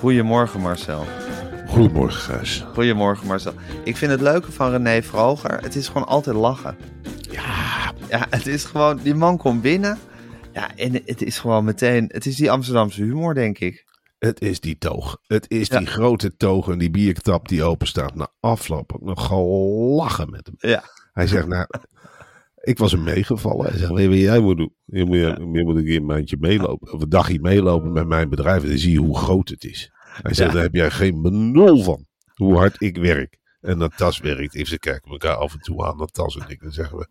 Goedemorgen Marcel. Goedemorgen, Gijs. Goedemorgen Marcel. Ik vind het leuke van René Vroger, het is gewoon altijd lachen. Ja, Ja, het is gewoon, die man komt binnen. Ja, en het is gewoon meteen, het is die Amsterdamse humor, denk ik. het is die toog. Het is Ja. die grote toog en die biertap die open staat. Na afloop ook nog gelachen met hem. Ja. Hij zegt, nou, ik was hem meegevallen. Hij zegt, weet je wat jij moet doen? Je moet, je moet een keer een maandje meelopen. Of een dagje meelopen met mijn bedrijf. En dan zie je hoe groot het is. Hij zegt, daar heb jij geen benul van. Hoe hard ik werk. En dat tas werkt. Even ze kijken elkaar af en toe aan. Dat tas en ik. Dan zeggen we,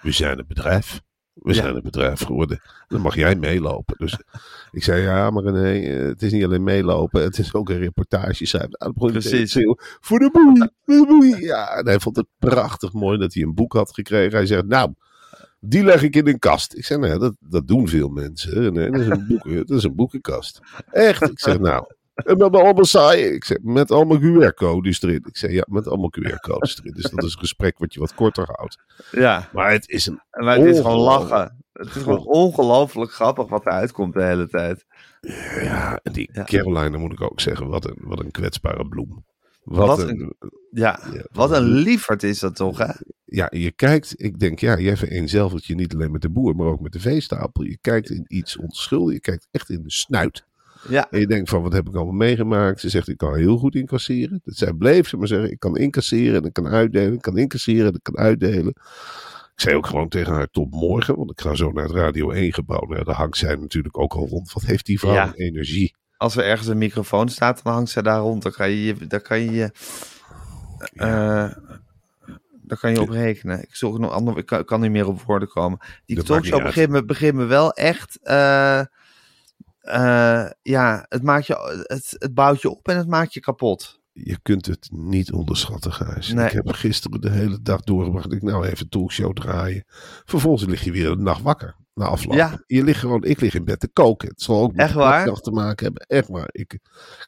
we zijn een bedrijf. We Ja. zijn een bedrijf geworden. Dan mag jij meelopen. Dus ik zei, ja, maar nee, het is niet alleen meelopen. Het is ook een reportage. Zei, nou, Precies. te voor de boei, voor de boei. Ja, en hij vond het prachtig mooi dat hij een boek had gekregen. Hij zegt, nou, die leg ik in een kast. Ik zeg, nou dat, dat doen veel mensen. Nee, dat, is een boek, dat is een boekenkast. Echt? Ik zeg, nou, en met allemaal saai. Ik zeg, met allemaal QR-codes erin. Ik zeg, ja, met allemaal QR-codes erin. Dus dat is een gesprek wat je wat korter houdt. Ja, Maar het is een maar het is gewoon lachen. Het is gewoon ongelooflijk grappig wat eruit komt de hele tijd. Ja, en die Ja. Caroline, moet ik ook zeggen, wat een, wat een kwetsbare bloem. Wat, Wat een, Ja, Ja, wat een liefert is dat toch, hè? ja, je kijkt, ik denk, ja, jij vereenzelvigt je niet alleen met de boer, maar ook met de veestapel. Je kijkt in iets onschuldigs, je kijkt echt in de snuit. Ja, En je denkt van, wat heb ik allemaal meegemaakt? Ze zegt, ik kan heel goed incasseren. Dat zij bleef ze maar zeggen, ik kan incasseren en ik kan uitdelen. Ik kan incasseren en ik kan uitdelen. Ik zei ook gewoon tegen haar, tot morgen, want ik ga zo naar het Radio 1 gebouw. Nou, daar hangt zij natuurlijk ook al rond. Wat heeft die vrouw Ja. een energie? als er ergens een microfoon staat, dan hangt zij daar rond. Dan kan je je, daar kan je, je, eh, daar kan je op rekenen. Ik, zoek nog ander, ik, kan, ik kan niet meer op woorden komen. Die talkshow begint me, begint me wel echt... eh, eh, ja, het, maakt je, het, het bouwt je op en het maakt je kapot. Je kunt het niet onderschatten, Gijs. Nee. Ik heb gisteren de hele dag doorgebracht. Ik nou even een talkshow draaien. Vervolgens lig je weer een nacht wakker. Na afloop. Ja. Je ligt gewoon, ik lig in bed te koken. Het zal ook met Echt de waar? podcast te maken hebben. Echt waar. Ik, ik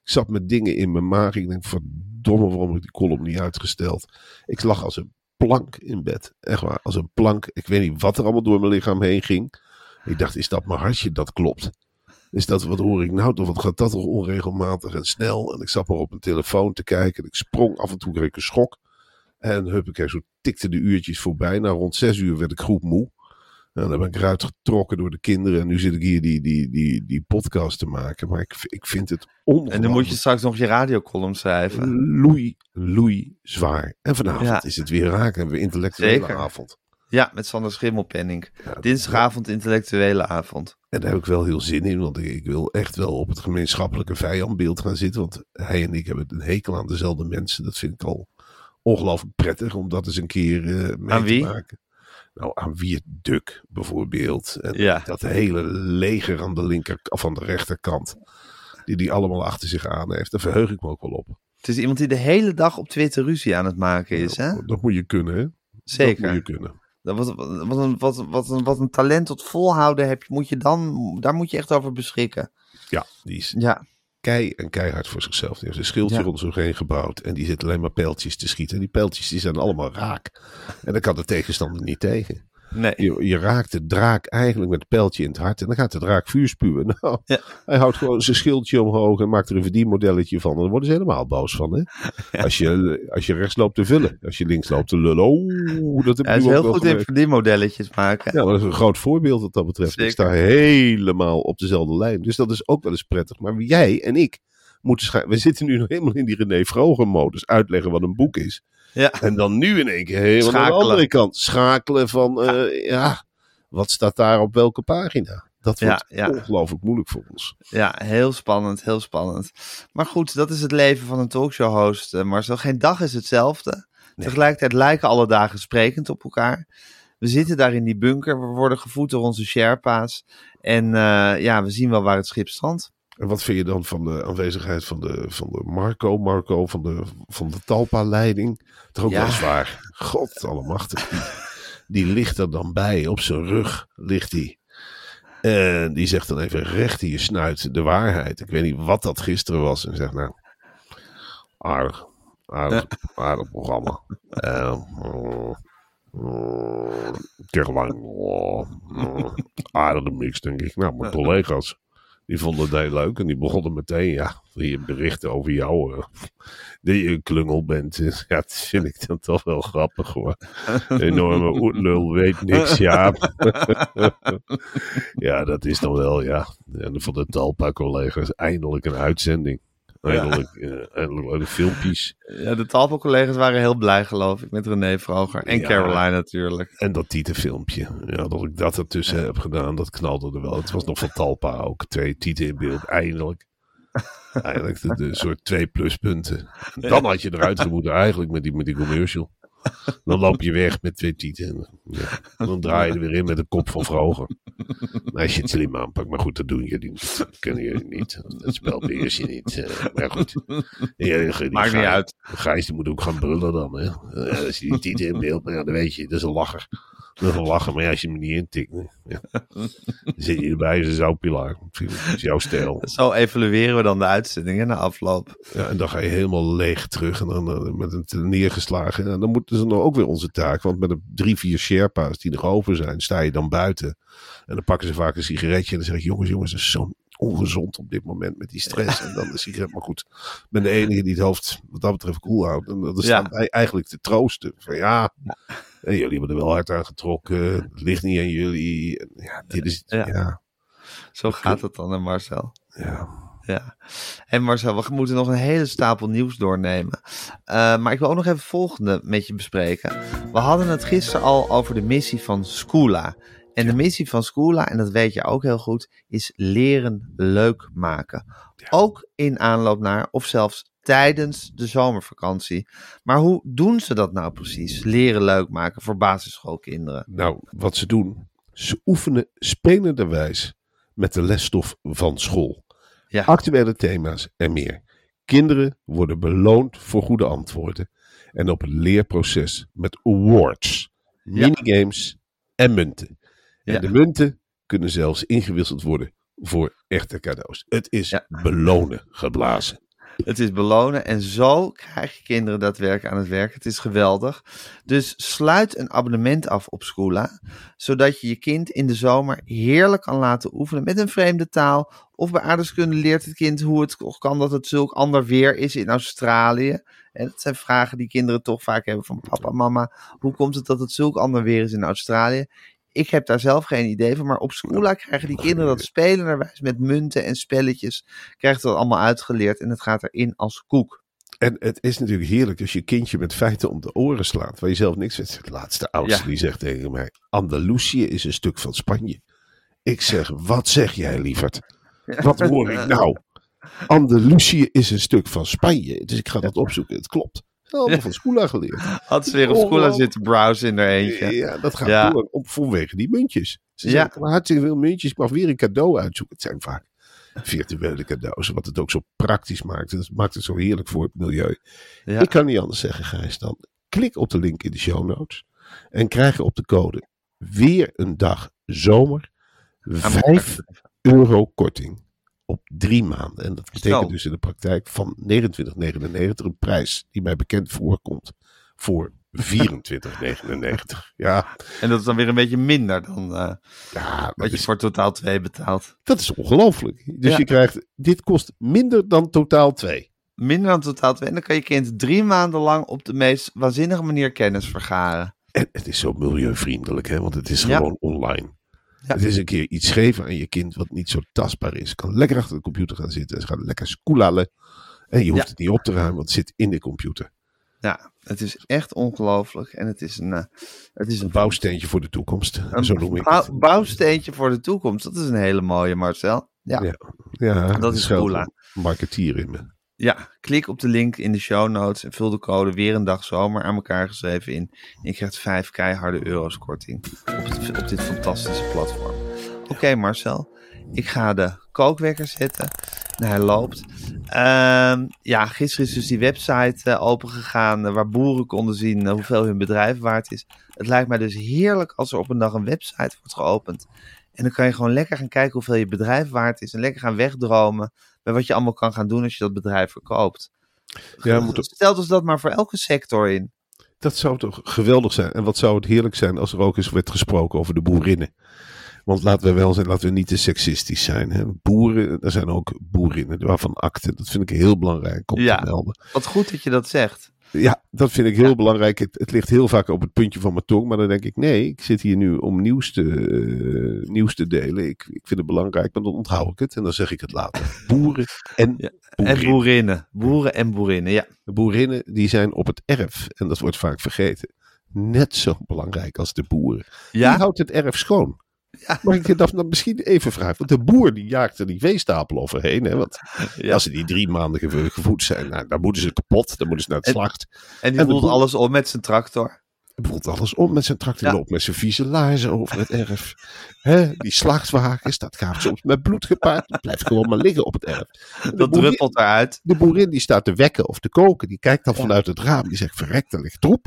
zat met dingen in mijn maag. Ik denk, verdomme, waarom heb ik die column niet uitgesteld? Ik lag als een plank in bed. Echt waar, als een plank. Ik weet niet wat er allemaal door mijn lichaam heen ging. Ik dacht, is dat mijn hartje dat klopt? Is dat, wat hoor ik nou toch? Wat gaat dat toch onregelmatig en snel? En ik zat maar op mijn telefoon te kijken. En ik sprong af en toe, kreeg ik een schok. En huppakee, zo tikten de uurtjes voorbij. Nou, rond zes uur werd ik goed moe. En dan ben ik eruit getrokken door de kinderen. En nu zit ik hier die, die, die, die podcast te maken. Maar ik, ik vind het ongelooflijk. En dan moet je straks nog je radiocolumn schrijven. Loei, loei, zwaar. En vanavond Ja. is het weer raak. Hebben we intellectuele Zeker. avond. Ja, met Sander Schimmelpenning. Ja, Dinsdagavond intellectuele avond. En daar heb ik wel heel zin in, want ik, ik wil echt wel op het gemeenschappelijke vijandbeeld gaan zitten. Want hij en ik hebben een hekel aan dezelfde mensen. Dat vind ik al ongelooflijk prettig om dat eens een keer eh mee Aan wie? te maken. Nou, aan Wiert Duk bijvoorbeeld. En Ja. dat hele leger aan de linker of aan de rechterkant. Die die allemaal achter zich aan heeft. Daar verheug ik me ook wel op. Het is iemand die de hele dag op Twitter ruzie aan het maken is, hè? Dat moet je kunnen, hè? Dat Zeker. moet je kunnen. Dat Wat, wat, een, wat, wat, een, wat een talent tot volhouden heb, je- moet je dan, daar moet je echt over beschikken. Ja, die is Ja, kei en keihard voor zichzelf. Die heeft een schildje Ja. rond zich heen gebouwd. En die zit alleen maar pijltjes te schieten. En die pijltjes die zijn allemaal raak. En dan kan de tegenstander niet tegen. Nee. Je, je raakt de draak eigenlijk met het pijltje in het hart. En dan gaat de draak vuur spuwen. Nou, Ja. hij houdt gewoon zijn schildje omhoog. En maakt er een verdienmodelletje van. En daar worden ze helemaal boos van. Hè? Als, je, als je rechts loopt te vullen. Als je links loopt te lullen. Oh, dat heb ik Hij is heel goed in verdienmodelletjes maken. Ja, maar dat is een groot voorbeeld wat dat betreft. Ik sta helemaal op dezelfde lijn. Dus dat is ook wel eens prettig. Maar jij en ik moeten We zitten nu nog helemaal in die René Vroger modus. Uitleggen wat een boek is. Ja. En dan nu in één keer helemaal aan de Schakelen. andere kant. Schakelen van, eh, ja. wat staat daar op welke pagina? Dat wordt ja. ongelooflijk moeilijk voor ons. Ja, heel spannend, heel spannend. Maar goed, dat is het leven van een talkshow-host, eh, Marcel. Geen dag is hetzelfde. Tegelijkertijd lijken alle dagen sprekend op elkaar. We zitten daar in die bunker, we worden gevoed door onze Sherpa's. En eh, ja, we zien wel waar het schip strandt. En wat vind je dan van de aanwezigheid van de, van de Marco, Marco van de, van de Talpa-leiding? Toch ook Ja. wel zwaar. God allemachtig. Die, die ligt er dan bij, op zijn rug ligt hij. En die zegt dan even recht in je snuit de waarheid. Ik weet niet wat dat gisteren was. En zegt nou, aardig, aardig, aardig programma. Eh, mm, mm, Caroline, oh, mm, aardige mix denk ik. Nou, mijn collega's. Die vonden het heel leuk en die begonnen meteen, ja, hier berichten over jou. eh, dat je een klungel bent. Ja, dat vind ik dan toch wel grappig hoor. Enorme oetlul, weet niks, ja. ja, dat is dan wel, ja. En van de Talpa-collega's eindelijk een uitzending. Eindelijk, eh, eindelijk leuke filmpjes. Ja, de Talpo-collega's waren heel blij, geloof ik, met René Vroger. En Ja. Caroline natuurlijk. En dat titelfilmpje. Ja, dat ik dat ertussen heb gedaan, dat knalde er wel. Het was nog van Talpa ook. Twee tieten in beeld, eindelijk. Eigenlijk de, de soort twee pluspunten. Dan had je eruit moeten eigenlijk met die, met die commercial. Dan loop je weg met twee tieten. Ja. Dan draai je er weer in met de kop van Vroger. Als je het slim aanpakt. Maar goed, dat doen jullie niet. Dat kennen jullie niet. Dat spel beheers je niet. Eh, maar goed. Ja, Maakt niet uit. Gijs die moet ook gaan brullen dan. Hè? Eh, als je die titel in beeld, nou ja, dan weet je, dat is een lacher. Dat is lachen, maar ja, als je hem niet intikt, ja. dan zit je erbij een zoutpilaar. Dat is jouw stijl. Zo evalueren we dan de uitzendingen na afloop. Ja, en dan ga je helemaal leeg terug en dan eh, met een neergeslagen. En dan moeten ze nog ook weer onze taak. Want met de drie, vier Sherpa's die nog over zijn, sta je dan buiten. En dan pakken ze vaak een sigaretje en dan zeg ik, jongens, jongens, dat is zo ongezond op dit moment met die stress. En dan de sigaret. Maar goed, ik ben de enige die het hoofd wat dat betreft koel houdt. En dat is Ja. dan wij eigenlijk te troosten. Van ja, en jullie hebben er wel hard aan getrokken. Het ligt niet aan jullie. Ja, dit is, Ja. ja, Zo gaat het dan, hè, Marcel. ja. Ja. En Marcel, we moeten nog een hele stapel nieuws doornemen. Eh, maar ik wil ook nog even het volgende met je bespreken. We hadden het gisteren al over de missie van Scula. En de missie van Scula, en dat weet je ook heel goed, is leren leuk maken. Ook in aanloop naar, of zelfs tijdens de zomervakantie. Maar hoe doen ze dat nou precies? Leren leuk maken voor basisschoolkinderen. Nou, wat ze doen, ze oefenen spelenderwijs met de lesstof van school. Ja. Actuele thema's en meer. Kinderen worden beloond voor goede antwoorden. En op het leerproces met awards, Ja. minigames en munten. En Ja. de munten kunnen zelfs ingewisseld worden voor echte cadeaus. Het is belonen geblazen. Het is belonen en zo krijg je kinderen daadwerkelijk aan het werk. Het is geweldig. Dus sluit een abonnement af op Schoola, zodat je je kind in de zomer heerlijk kan laten oefenen met een vreemde taal. Of bij aardrijkskunde leert het kind hoe het kan dat het zulk ander weer is in Australië. En dat zijn vragen die kinderen toch vaak hebben van papa, mama. Hoe komt het dat het zulk ander weer is in Australië? Ik heb daar zelf geen idee van, maar op Schoola krijgen die kinderen dat spelenderwijs met munten en spelletjes krijgt dat allemaal uitgeleerd en het gaat erin als koek. En het is natuurlijk heerlijk als je kindje met feiten om de oren slaat. Waar je zelf niks weet. De laatste oudste Ja. die zegt tegen mij. Andalusië is een stuk van Spanje. Ik zeg, wat zeg jij lieverd? Wat hoor ik nou? Andalusië is een stuk van Spanje. Dus ik ga dat opzoeken. Het klopt. Allemaal van Schoola geleerd. Had ze weer op school zitten browsen in haar eentje. Ja, dat gaat Ja. door om, vanwege die muntjes. Ze Ja. zeggen, hartstikke veel muntjes. Ik mag weer een cadeau uitzoeken. Het zijn vaak virtuele cadeaus. Wat het ook zo praktisch maakt. En het maakt het zo heerlijk voor het milieu. Ja. Ik kan niet anders zeggen, Gijs, dan klik op de link in de show notes. En krijgen op de code weer een dag zomer 5 euro korting op drie maanden. En dat betekent dus in de praktijk van 29,99 een prijs die mij bekend voorkomt voor 24,99. Ja, En dat is dan weer een beetje minder dan eh, ja wat je voor totaal 2 betaalt. dat is ongelooflijk. Dus Ja. je krijgt, dit kost minder dan totaal 2. Minder dan totaal 2. En dan kan je kind drie maanden lang op de meest waanzinnige manier kennis vergaren. En het is zo milieuvriendelijk, hè? want het is Ja. gewoon online. Ja. Het is een keer iets geven aan je kind wat niet zo tastbaar is. kan lekker achter de computer gaan zitten. Ze gaat lekker skoelalen. En je hoeft Ja. het niet op te ruimen, want het zit in de computer. Ja, het is echt ongelooflijk. En het is een, eh, het is een Een bouwsteentje voor de toekomst. Een zo noem ik bouw- het. bouwsteentje voor de toekomst. Dat is een hele mooie, Marcel. Ja, Ja. Ja, Dat is een marketeer in me. Ja, klik op de link in de show notes en vul de code weer een dag zomer aan elkaar geschreven in. En je krijgt vijf keiharde euro's korting op, het- op dit fantastische platform. Oké Marcel, ik ga de kookwekker zetten. En hij loopt. Ehm, ja, gisteren is dus die website eh, opengegaan eh, waar boeren konden zien eh, hoeveel hun bedrijf waard is. Het lijkt mij dus heerlijk als er op een dag een website wordt geopend. En dan kan je gewoon lekker gaan kijken hoeveel je bedrijf waard is. En lekker gaan wegdromen bij wat je allemaal kan gaan doen als je dat bedrijf verkoopt. Ja, we moeten- Stel dus dat maar voor elke sector in. Dat zou toch geweldig zijn. En wat zou het heerlijk zijn als er ook eens werd gesproken over de boerinnen. Want laten we wel zijn, laten we niet te seksistisch zijn. Hè. Boeren, er zijn ook boerinnen waarvan akte. Dat vind ik heel belangrijk om Ja. te melden. Wat goed dat je dat zegt. Ja, dat vind ik heel belangrijk. Het, het ligt heel vaak op het puntje van mijn tong. Maar dan denk ik, nee, ik zit hier nu om nieuws te, eh, nieuws te delen. Ik, ik vind het belangrijk, maar dan onthoud ik het. En dan zeg ik het later. Boeren en Ja, boerinnen. En boerinnen. Boeren en boerinnen, ja. De boerinnen die zijn op het erf. En dat wordt vaak vergeten. Net zo belangrijk als de boeren. Die houdt het erf schoon. Ja. Mag ik je dat dan misschien even vragen? Want de boer die jaagt er die veestapel overheen. Hè? Want Ja. als ze die drie maanden gevo- gevoed zijn, nou, dan moeten ze kapot. Dan moeten ze naar het En- slacht. en die en voelt boer- alles om met zijn tractor. Hij boelt alles om met zijn tractor. Ja. loopt met zijn vieze laarzen over het erf. Hè? Die slachtwagens, dat gaat soms met bloed gepaard. Die blijft gewoon maar liggen op het erf. De Dat boerin- druppelt eruit. De boerin die staat te wekken of te koken. Die kijkt dan vanuit het raam. Die zegt, verrek, daar ligt troep.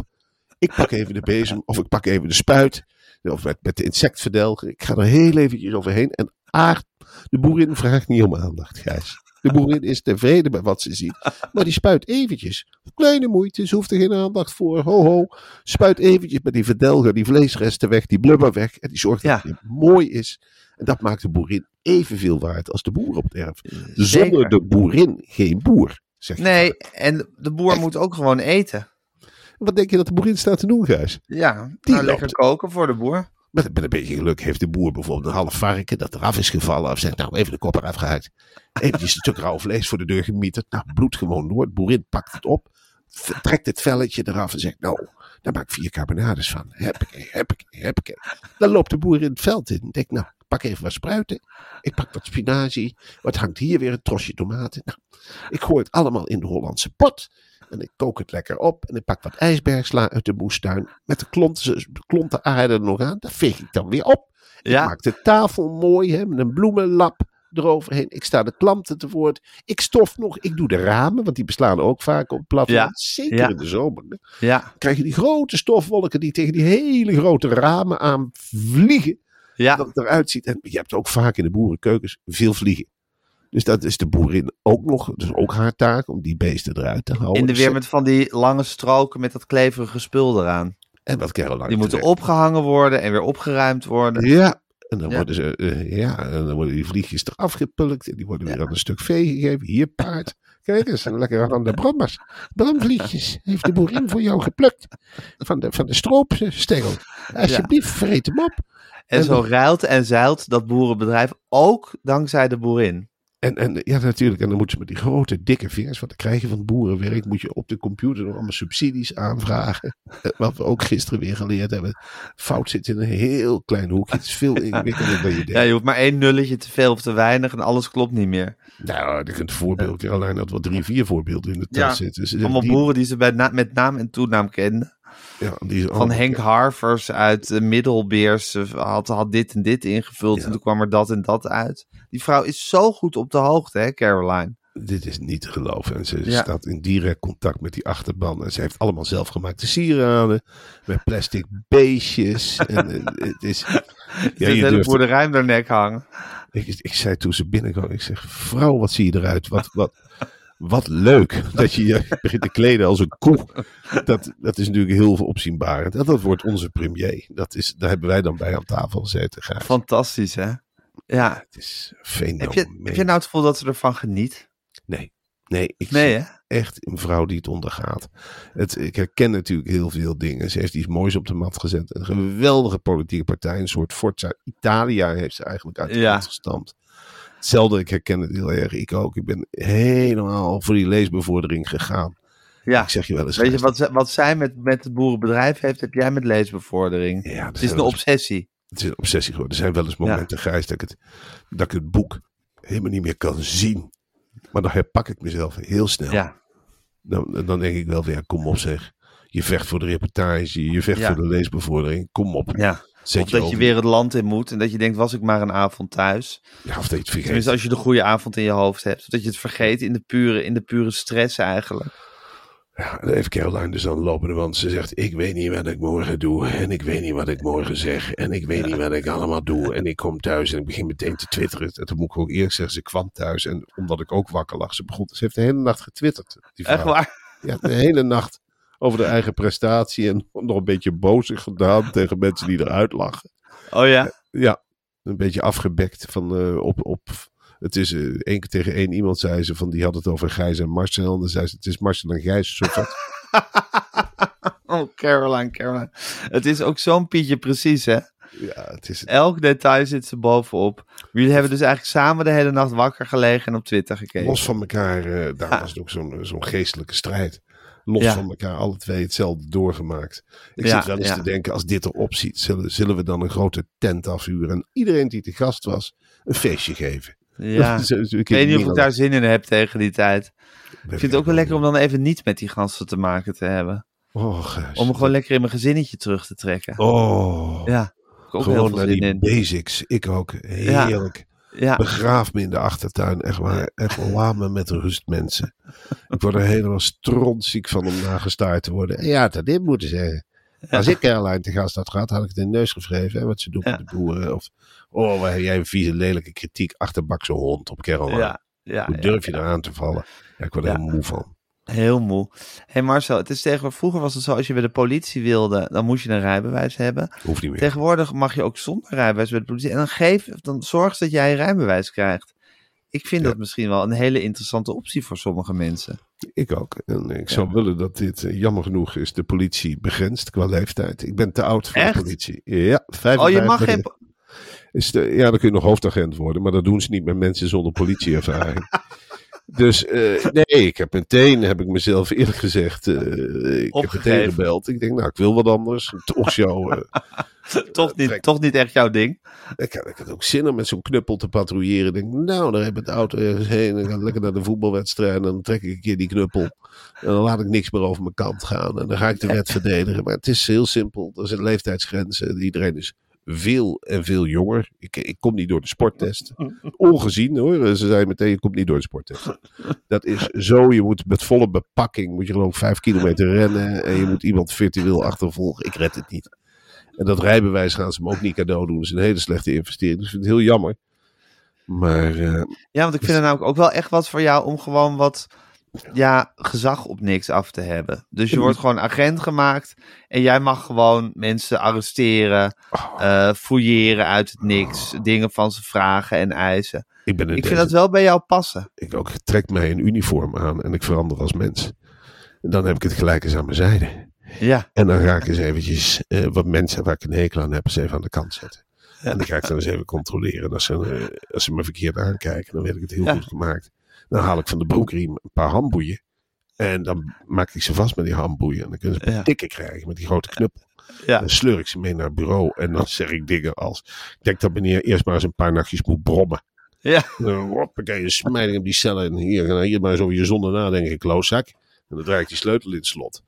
Ik pak even de bezem of ik pak even de spuit. Of met, met de insectverdelger. Ik ga er heel eventjes overheen. En aard, de boerin vraagt niet om aandacht, Gijs. De boerin is tevreden bij wat ze ziet. Maar die spuit eventjes. Kleine moeite, ze hoeft er geen aandacht voor. Ho ho. Spuit eventjes met die verdelger die vleesresten weg, die blubber weg. En die zorgt dat het mooi is. En dat maakt de boerin evenveel waard als de boer op het erf. Zonder Zeker. de boerin geen boer. Zeg je Nee, en de boer moet ook gewoon eten. Wat denk je dat de boerin staat te doen, Gijs? Ja, Die nou, lekker koken voor de boer. Met, met een beetje geluk heeft de boer bijvoorbeeld een half varken dat eraf is gevallen. Of zegt, nou even de kop eraf gehaald. Eventjes een stuk rauw vlees voor de deur gemieterd. Nou, bloed gewoon door. De boerin pakt het op. Trekt het velletje eraf en zegt, nou, daar maak ik vier carbonades van. Heppakee, heppakee, heppakee. Dan loopt de boer in het veld in. Denkt, nou, ik pak even wat spruiten. Ik pak wat spinazie. Wat hangt hier weer? Een trosje tomaten. Nou, ik gooi het allemaal in de Hollandse pot. En ik kook het lekker op. En ik pak wat ijsbergsla uit de moestuin. Met de klonten, klonten aarde er nog aan. Dat veeg ik dan weer op. Ik Ja. maak de tafel mooi hè, met een bloemenlap eroverheen. Ik sta de klanten te woord. Ik stof nog. Ik doe de ramen, want die beslaan ook vaak op. Ja. Zeker Ja. in de zomer. hè. Ja, krijg je die grote stofwolken die tegen die hele grote ramen aan vliegen. ja. Dat het eruit ziet. En je hebt ook vaak in de boerenkeukens veel vliegen. Dus dat is de boerin ook nog. Dus ook haar taak om die beesten eruit te houden. In de weer met van die lange stroken met dat kleverige spul eraan. En wat Caroline Die moeten opgehangen worden en weer opgeruimd worden. Ja. En dan Ja. worden ze, eh, ja, en dan worden die vliegjes eraf gepulkt. En die worden weer aan een stuk vee gegeven. Hier paard. Kijk eens, een lekker aan de brammers. Bramvliegjes heeft de boerin voor jou geplukt. Van de, van de stroopstengel. Alsjeblieft, vreet hem op. En En zo ruilt en zeilt dat boerenbedrijf ook dankzij de boerin. En, en ja, natuurlijk. En dan moeten ze met die grote, dikke vingers. Wat dan krijg je van het boerenwerk. Moet je op de computer nog allemaal subsidies aanvragen. Eh, Wat we ook gisteren weer geleerd hebben. Fout zit in een heel klein hoekje. Het is veel ingewikkelder dan je denkt. Ja, je hoeft maar één nulletje te veel of te weinig en alles klopt niet meer. Nou, je kunt een voorbeeld. Caroline had wel drie, vier voorbeelden in de tas Ja, zitten. Dus Allemaal die- boeren die ze bij na- met naam en toenaam kenden. Ja, die Van allemaal- Henk Harvers uit uh, Middelbeers eh, had, had dit en dit ingevuld Ja. en toen kwam er dat en dat uit. Die vrouw is zo goed op de hoogte, hè, Caroline? dit is niet te geloven. En ze staat in direct contact met die achterban. En ze heeft allemaal zelfgemaakte sieraden. Met plastic beestjes. en eh, het is... Ja, je hele boerderij om haar nek hangen. ik, ik zei toen ze binnenkwam, ik zeg, vrouw, wat zie je eruit? Wat, wat, wat leuk dat je je begint te kleden als een koe. Dat, dat is natuurlijk heel opzienbarend. En dat wordt onze premier. Dat is, daar hebben wij dan bij aan tafel gezeten. Fantastisch, hè? Ja. Het is fenomeen. Heb je, heb je nou het gevoel dat ze ervan geniet? Nee, nee, ik Nee, hè? echt een vrouw die het ondergaat. Het, ik herken natuurlijk heel veel dingen. Ze heeft iets moois op de mat gezet. Een geweldige politieke partij. Een soort Forza Italia heeft ze eigenlijk uit de Ja. gestampt. Hetzelfde, ik herken het heel erg. Ik ook. Ik ben helemaal voor die leesbevordering gegaan. Ja. Ik zeg je wel eens. Weet je wat, wat zij met, met het boerenbedrijf heeft, heb jij met leesbevordering. Ja, het is een obsessie. Het is een obsessie geworden. Er zijn wel eens momenten, Gijs, dat ik, het, dat ik het boek helemaal niet meer kan zien. Maar dan herpak ik mezelf heel snel. Ja. Dan, dan denk ik wel weer, kom op zeg. Je vecht voor de reportage, je vecht Ja. voor de leesbevordering. Kom op. ja. Zet Of dat je weer het land in moet en dat je denkt, was ik maar een avond thuis. Ja, of dat je het vergeet. Tenminste, als je de goede avond in je hoofd hebt. Of dat je het vergeet in de pure, in de pure stress eigenlijk. Ja, dan heeft Caroline dus dan lopen, want ze zegt: Ik weet niet wat ik morgen doe. En ik weet niet wat ik morgen zeg. En ik weet niet wat ik allemaal doe. En ik kom thuis en ik begin meteen te twitteren. En toen moet ik ook eerlijk zeggen: Ze kwam thuis. En omdat ik ook wakker lag, ze begon. Ze heeft de hele nacht getwitterd. Die vrouw. Echt waar? Ja, de hele nacht over de eigen prestatie. En nog een beetje bozig gedaan tegen mensen die eruit lachen. Oh ja? Ja, een beetje afgebekt van eh, op. op het is eh, één keer tegen één iemand zei ze van die had het over Gijs en Marcel. En dan zei ze het is Marcel en Gijs. Vet. Oh, Caroline, Caroline. Het is ook zo'n Pietje precies, hè? Ja, het is Elk detail zit ze bovenop. Jullie hebben dus eigenlijk samen de hele nacht wakker gelegen en op Twitter gekeken. los van elkaar. eh daar Ja. was het ook zo'n zo'n geestelijke strijd. Los Ja. van elkaar, alle twee hetzelfde doorgemaakt. Ik Ja, zit wel eens ja. te denken, als dit erop ziet, zullen, zullen we dan een grote tent afhuren en iedereen die te gast was, een feestje geven. Ja. Is Ik weet niet of ik daar zin in heb tegen die tijd. Ik vind het ook wel lekker om dan even niet met die gasten te maken te hebben. Oh. Om me gewoon lekker in mijn gezinnetje terug te trekken. Oh, Ja, ik ook heel gewoon veel naar zin die in. basics. Ik ook. Heerlijk. Ja, Begraaf me in de achtertuin. Echt waar. Echt laat me met rust, mensen. Ik word er helemaal strontziek van om nagestaard te worden. En ja, dat dit moeten zeggen. Als ik Caroline te gast had gehad, had ik het in de neus gevreven. Hè, wat ze doet Ja. met de boeren. Of, oh, waar heb jij een vieze, lelijke kritiek. Achterbakse hond op Caroline. ja, Hoe durf je eraan te vallen? Ja, ik word er helemaal moe van. Heel moe. Hé hey Marcel, het is tegenwoordig, vroeger was het zo, als je bij de politie wilde, dan moest je een rijbewijs hebben. Hoeft niet meer. Tegenwoordig mag je ook zonder rijbewijs bij de politie. En dan geef, dan zorg dat jij een rijbewijs krijgt. Ik vind Ja. dat misschien wel een hele interessante optie voor sommige mensen. Ik ook. En ik zou willen dat dit, eh, jammer genoeg, is de politie begrenst qua leeftijd. Ik ben te oud voor Echt? de politie. Ja, Oh, 55 je mag geen... Is de, ja, dan kun je nog hoofdagent worden, maar dat doen ze niet met mensen zonder politieervaring. dus eh, nee, ik heb meteen, heb ik mezelf eerlijk gezegd, eh, ik heb meteen gebeld. Ik denk, nou, ik wil wat anders. Talkshow. eh, toch, niet, trek. toch niet echt jouw ding. ik, had, ik had ook zin om met zo'n knuppel te patrouilleren. Ik denk, nou, daar heb ik de auto ergens heen. En ik ga lekker naar de voetbalwedstrijd. En dan trek ik een keer die knuppel. En dan laat ik niks meer over mijn kant gaan. En dan ga ik de wet verdedigen. Maar het is heel simpel. Er zijn leeftijdsgrenzen. Iedereen is veel en veel jonger. Ik, ik kom niet door de sporttest. Ongezien hoor. Ze zeiden meteen, je komt niet door de sporttest. Dat is zo. Je moet met volle bepakking, moet je geloof ik vijf kilometer rennen. En je moet iemand virtueel achtervolgen. Ik red het niet. En dat rijbewijs gaan ze me ook niet cadeau doen. Dat is een hele slechte investering. Dus ik vind het heel jammer. Maar eh, Ja, want ik vind het namelijk ook wel echt wat voor jou om gewoon wat ja, gezag op niks af te hebben. Dus je wordt gewoon agent gemaakt en jij mag gewoon mensen arresteren, eh fouilleren uit het niks, dingen van ze vragen en eisen. ik ben Ik deze- vind dat wel bij jou passen. ik ook trek mij een uniform aan en ik verander als mens. En dan heb ik het gelijk eens aan mijn zijde. Ja, En dan ga ik eens eventjes eh, wat mensen waar ik een hekel aan heb, eens even aan de kant zetten. En dan ga ik dan eens even controleren. En als ze, eh, als ze me verkeerd aankijken, dan weet ik het heel Ja. goed gemaakt. Dan haal ik van de broekriem een paar handboeien. En dan maak ik ze vast met die handboeien. En dan kunnen ze Ja. tikken krijgen met die grote knuppel. ja. Dan sleur ik ze mee naar het bureau. En dan zeg ik dingen als... Ik denk dat meneer eerst maar eens een paar nachtjes moet brommen. ja. Dan hoppakee, een smijding op die cellen. En hier, nou, hier maar eens over je zonder nadenken, klootzak. En dan draai ik die sleutel in het slot.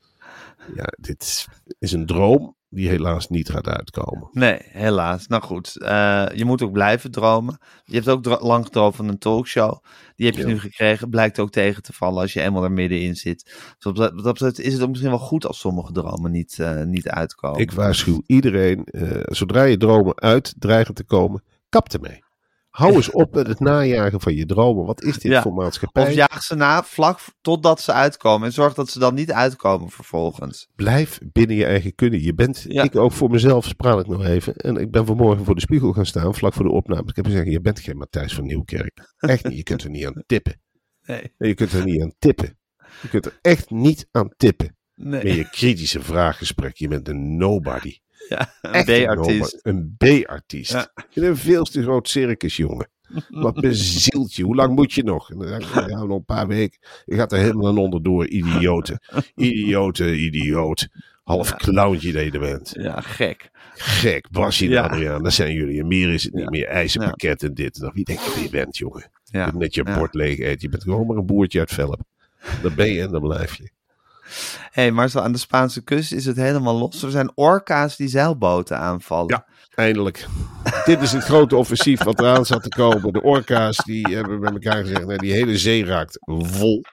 Ja, dit is een droom. Die helaas niet gaat uitkomen. Nee, helaas. Nou goed, eh, je moet ook blijven dromen. Je hebt ook dro- lang gedroomd van een talkshow. Die heb je Ja. nu gekregen. Blijkt ook tegen te vallen als je eenmaal er middenin zit. Dus op dat, betreft is het ook misschien wel goed als sommige dromen niet, eh, niet uitkomen. Ik waarschuw iedereen, eh, zodra je dromen uit dreigen te komen, kap ermee. Hou eens op met het najagen van je dromen. Wat is dit Ja. voor maatschappij? Of jaag ze na vlak totdat ze uitkomen. En zorg dat ze dan niet uitkomen vervolgens. Blijf binnen je eigen kunnen. Je bent, Ja. ik ook voor mezelf, spraak ik nog even. En ik ben vanmorgen voor de spiegel gaan staan, vlak voor de opname. Ik heb gezegd, je bent geen Matthijs van Nieuwkerk. Echt niet, je kunt er niet aan tippen. Nee. Nee, je kunt er niet aan tippen. Je kunt er echt niet aan tippen. nee. Met je kritische vraaggesprek. Je bent een nobody. Ja, een B-artiest. Een B-artiest. Ja. Je bent een veel te groot circus, jongen. Wat bezielt je? Hoe lang moet je nog? Denk Ja, nog een paar weken. Je gaat er helemaal aan onderdoor, idioten. Idioten, idioot. Half clowntje dat je er bent. Ja, gek. Gek, Basje en Ja. Adriaan, dat zijn jullie. En meer is het niet meer. IJzerpakket en dit. en dat. Wie denk je wie je bent, jongen? Je net je bord leeg eten. Je bent gewoon maar een boertje uit Velp. Dan ben je en dan blijf je. Hey, maar aan de Spaanse kust is het helemaal los. Er zijn orka's die zeilboten aanvallen. Ja. Eindelijk. Dit is het grote offensief wat eraan zat te komen. De orka's die hebben bij elkaar gezegd, nou, die hele zee raakt vol.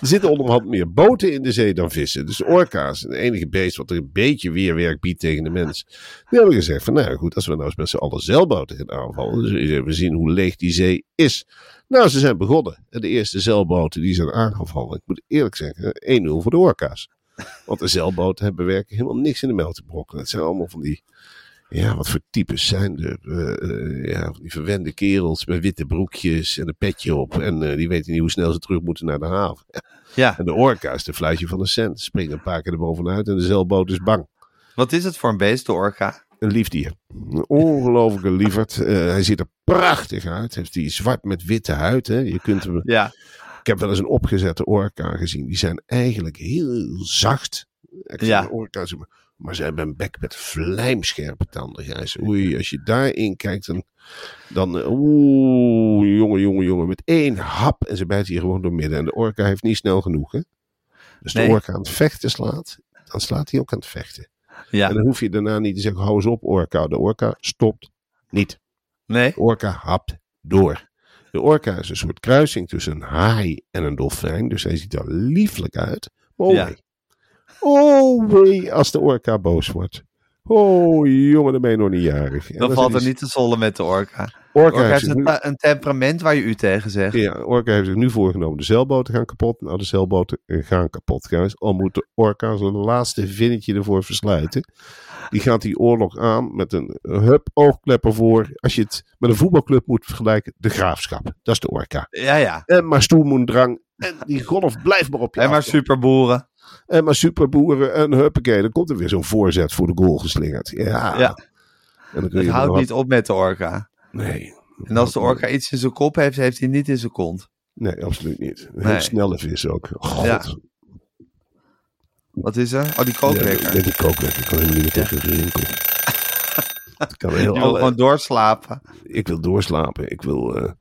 Er zitten onderhand meer boten in de zee dan vissen. Dus orka's, het enige beest wat er een beetje weerwerk biedt tegen de mens. Die hebben gezegd van, nou goed, als we nou eens met z'n allen zeilboten gaan aanvallen. Dus we zien hoe leeg die zee is. Nou, ze zijn begonnen. En de eerste zeilboten die zijn aangevallen. Ik moet eerlijk zeggen, 1-0 voor de orka's. Want de zeilboten hebben werkelijk helemaal niks in de melk te brokkelen. Het zijn allemaal van die ja, wat voor types zijn er? Eh, eh, ja, die verwende kerels met witte broekjes en een petje op. En eh, die weten niet hoe snel ze terug moeten naar de haven. Ja. En de orka is de fluitje van een cent. Springen een paar keer erbovenuit en de zeilboot is bang. Wat is het voor een beest, de orka? Een liefdier. Een ongelofelijke lieverd. Hij ziet er prachtig uit. Heeft die zwart met witte huid. Hè. Je kunt hem, Ja. ik heb wel eens een opgezette orka gezien. Die zijn eigenlijk heel zacht. Ik ja. orka's, maar- ze hebben een bek met vlijmscherpe tanden. Gijs. Oei, als je daarin kijkt, dan, dan eh, oeh, jongen, jongen, jongen, met één hap en ze bijt hier gewoon door midden. En de orka heeft niet snel genoeg, hè? Dus Nee. de orka aan het vechten slaat, dan slaat hij ook aan het vechten. Ja. En dan hoef je daarna niet te zeggen, hou eens op, orka. De orka stopt niet. Nee? De orka hapt door. De orka is een soort kruising tussen een haai en een dolfijn. Dus hij ziet er lieflijk uit. Maar oh Ja. Oh wee, als de orka boos wordt. Oh jongen, dan ben je nog niet jarig. En Dan valt er niet te zollen met de orka. Orka, Orka heeft een, nu, ta- een temperament waar je u tegen zegt. ja, orka heeft zich nu voorgenomen. De zeilboten gaan kapot. Nou, de zeilboten gaan kapot. Guys. Al moet de orka zijn laatste vinnetje ervoor versluiten. Die gaat die oorlog aan met een hup oogklepper voor. Als je het met een voetbalclub moet vergelijken, de graafschap. Dat is de orka. Ja, ja. En maar stoelmoendrang. En die golf blijft maar op je En maar superboeren. En maar superboeren en huppakee. Dan komt er weer zo'n voorzet voor de goal geslingerd. Ja. Ja. En dan kun Het je houdt niet op met de orka. Nee. En als de orka iets in zijn kop heeft, heeft hij niet in zijn kont. Nee, absoluut niet. Een Nee. heel snelle vis ook. God. Ja. Wat is er? Oh, die Ja, kookwekker. met die kookwekker. Ik kan helemaal niet meer tegen de rinkel. Ik, kan heel Die wil alle- gewoon doorslapen. ik wil doorslapen. Ik wil... eh,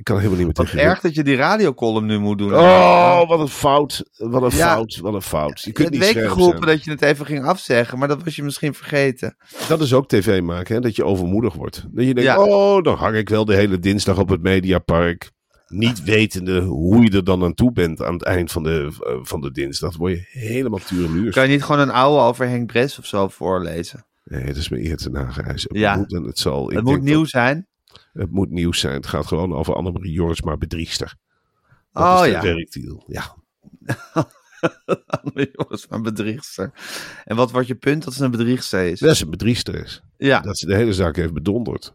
ik kan helemaal niet meer tegen erg dat je die radiocolumn nu moet doen. Oh, wat een fout. Wat een Ja. fout. Wat een fout. Je kunt hebt niet geroepen dat je het even ging afzeggen, maar dat was je misschien vergeten. Dat is ook tv maken, hè? dat je overmoedig wordt. Dat je denkt, Ja. oh, dan hang ik wel de hele dinsdag op het Mediapark. Niet wetende hoe je er dan aan toe bent aan het eind van de, eh, van de dinsdag. Word je helemaal tureluurs. Kan je niet gewoon een oude over Henk Bres of zo voorlezen? Nee, het is me eer te nagereis. Het Ja. moet en het zal. Ik het moet nieuw dat- zijn. Het moet nieuws zijn. Het gaat gewoon over Annemarie Joris, maar bedriegster. Dat Oh is de ja. werktitel. Ja. Jongens, maar bedriegster. En wat wordt je punt dat ze een bedriegster is? Dat ze een bedriegster is. Ja, Dat ze de hele zaak heeft bedonderd.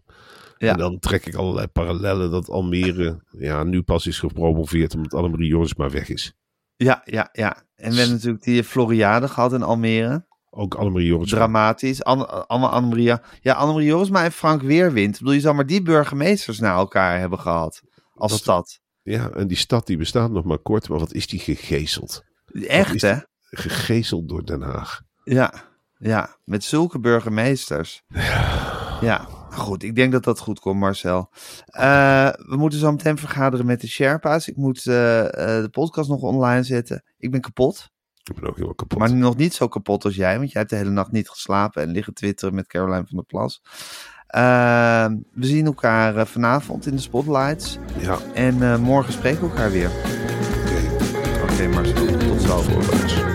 Ja. En dan trek ik allerlei parallellen dat Almere ja, nu pas is gepromoveerd omdat Annemarie Joris maar weg is. ja, ja, ja. En we hebben natuurlijk die Floriade gehad in Almere. Ook Annemarie Joris. Dramatisch. Anne, Anne, Annemarie, ja, Annemarie Jorisma en Frank Weerwind. Ik bedoel, je zou maar die burgemeesters naar elkaar hebben gehad. Als stad. Ja, en die stad die bestaat nog maar kort, maar wat is die gegezeld? Echt, hè? Gegezeld door Den Haag. Ja, ja. Met zulke burgemeesters. Ja. Goed, ik denk dat dat goed komt, Marcel. Eh, we moeten zo meteen vergaderen met de Sherpa's. Ik moet eh, eh, de podcast nog online zetten. Ik ben kapot. Ik ben ook helemaal kapot. Maar nog niet zo kapot als jij, want jij hebt de hele nacht niet geslapen en liggen twitteren met Caroline van der Plas. Uh, we zien elkaar uh, vanavond in de spotlights. Ja, En uh, morgen spreken we elkaar weer. oké. Okay, Marcel, tot zo. Voorwaarts.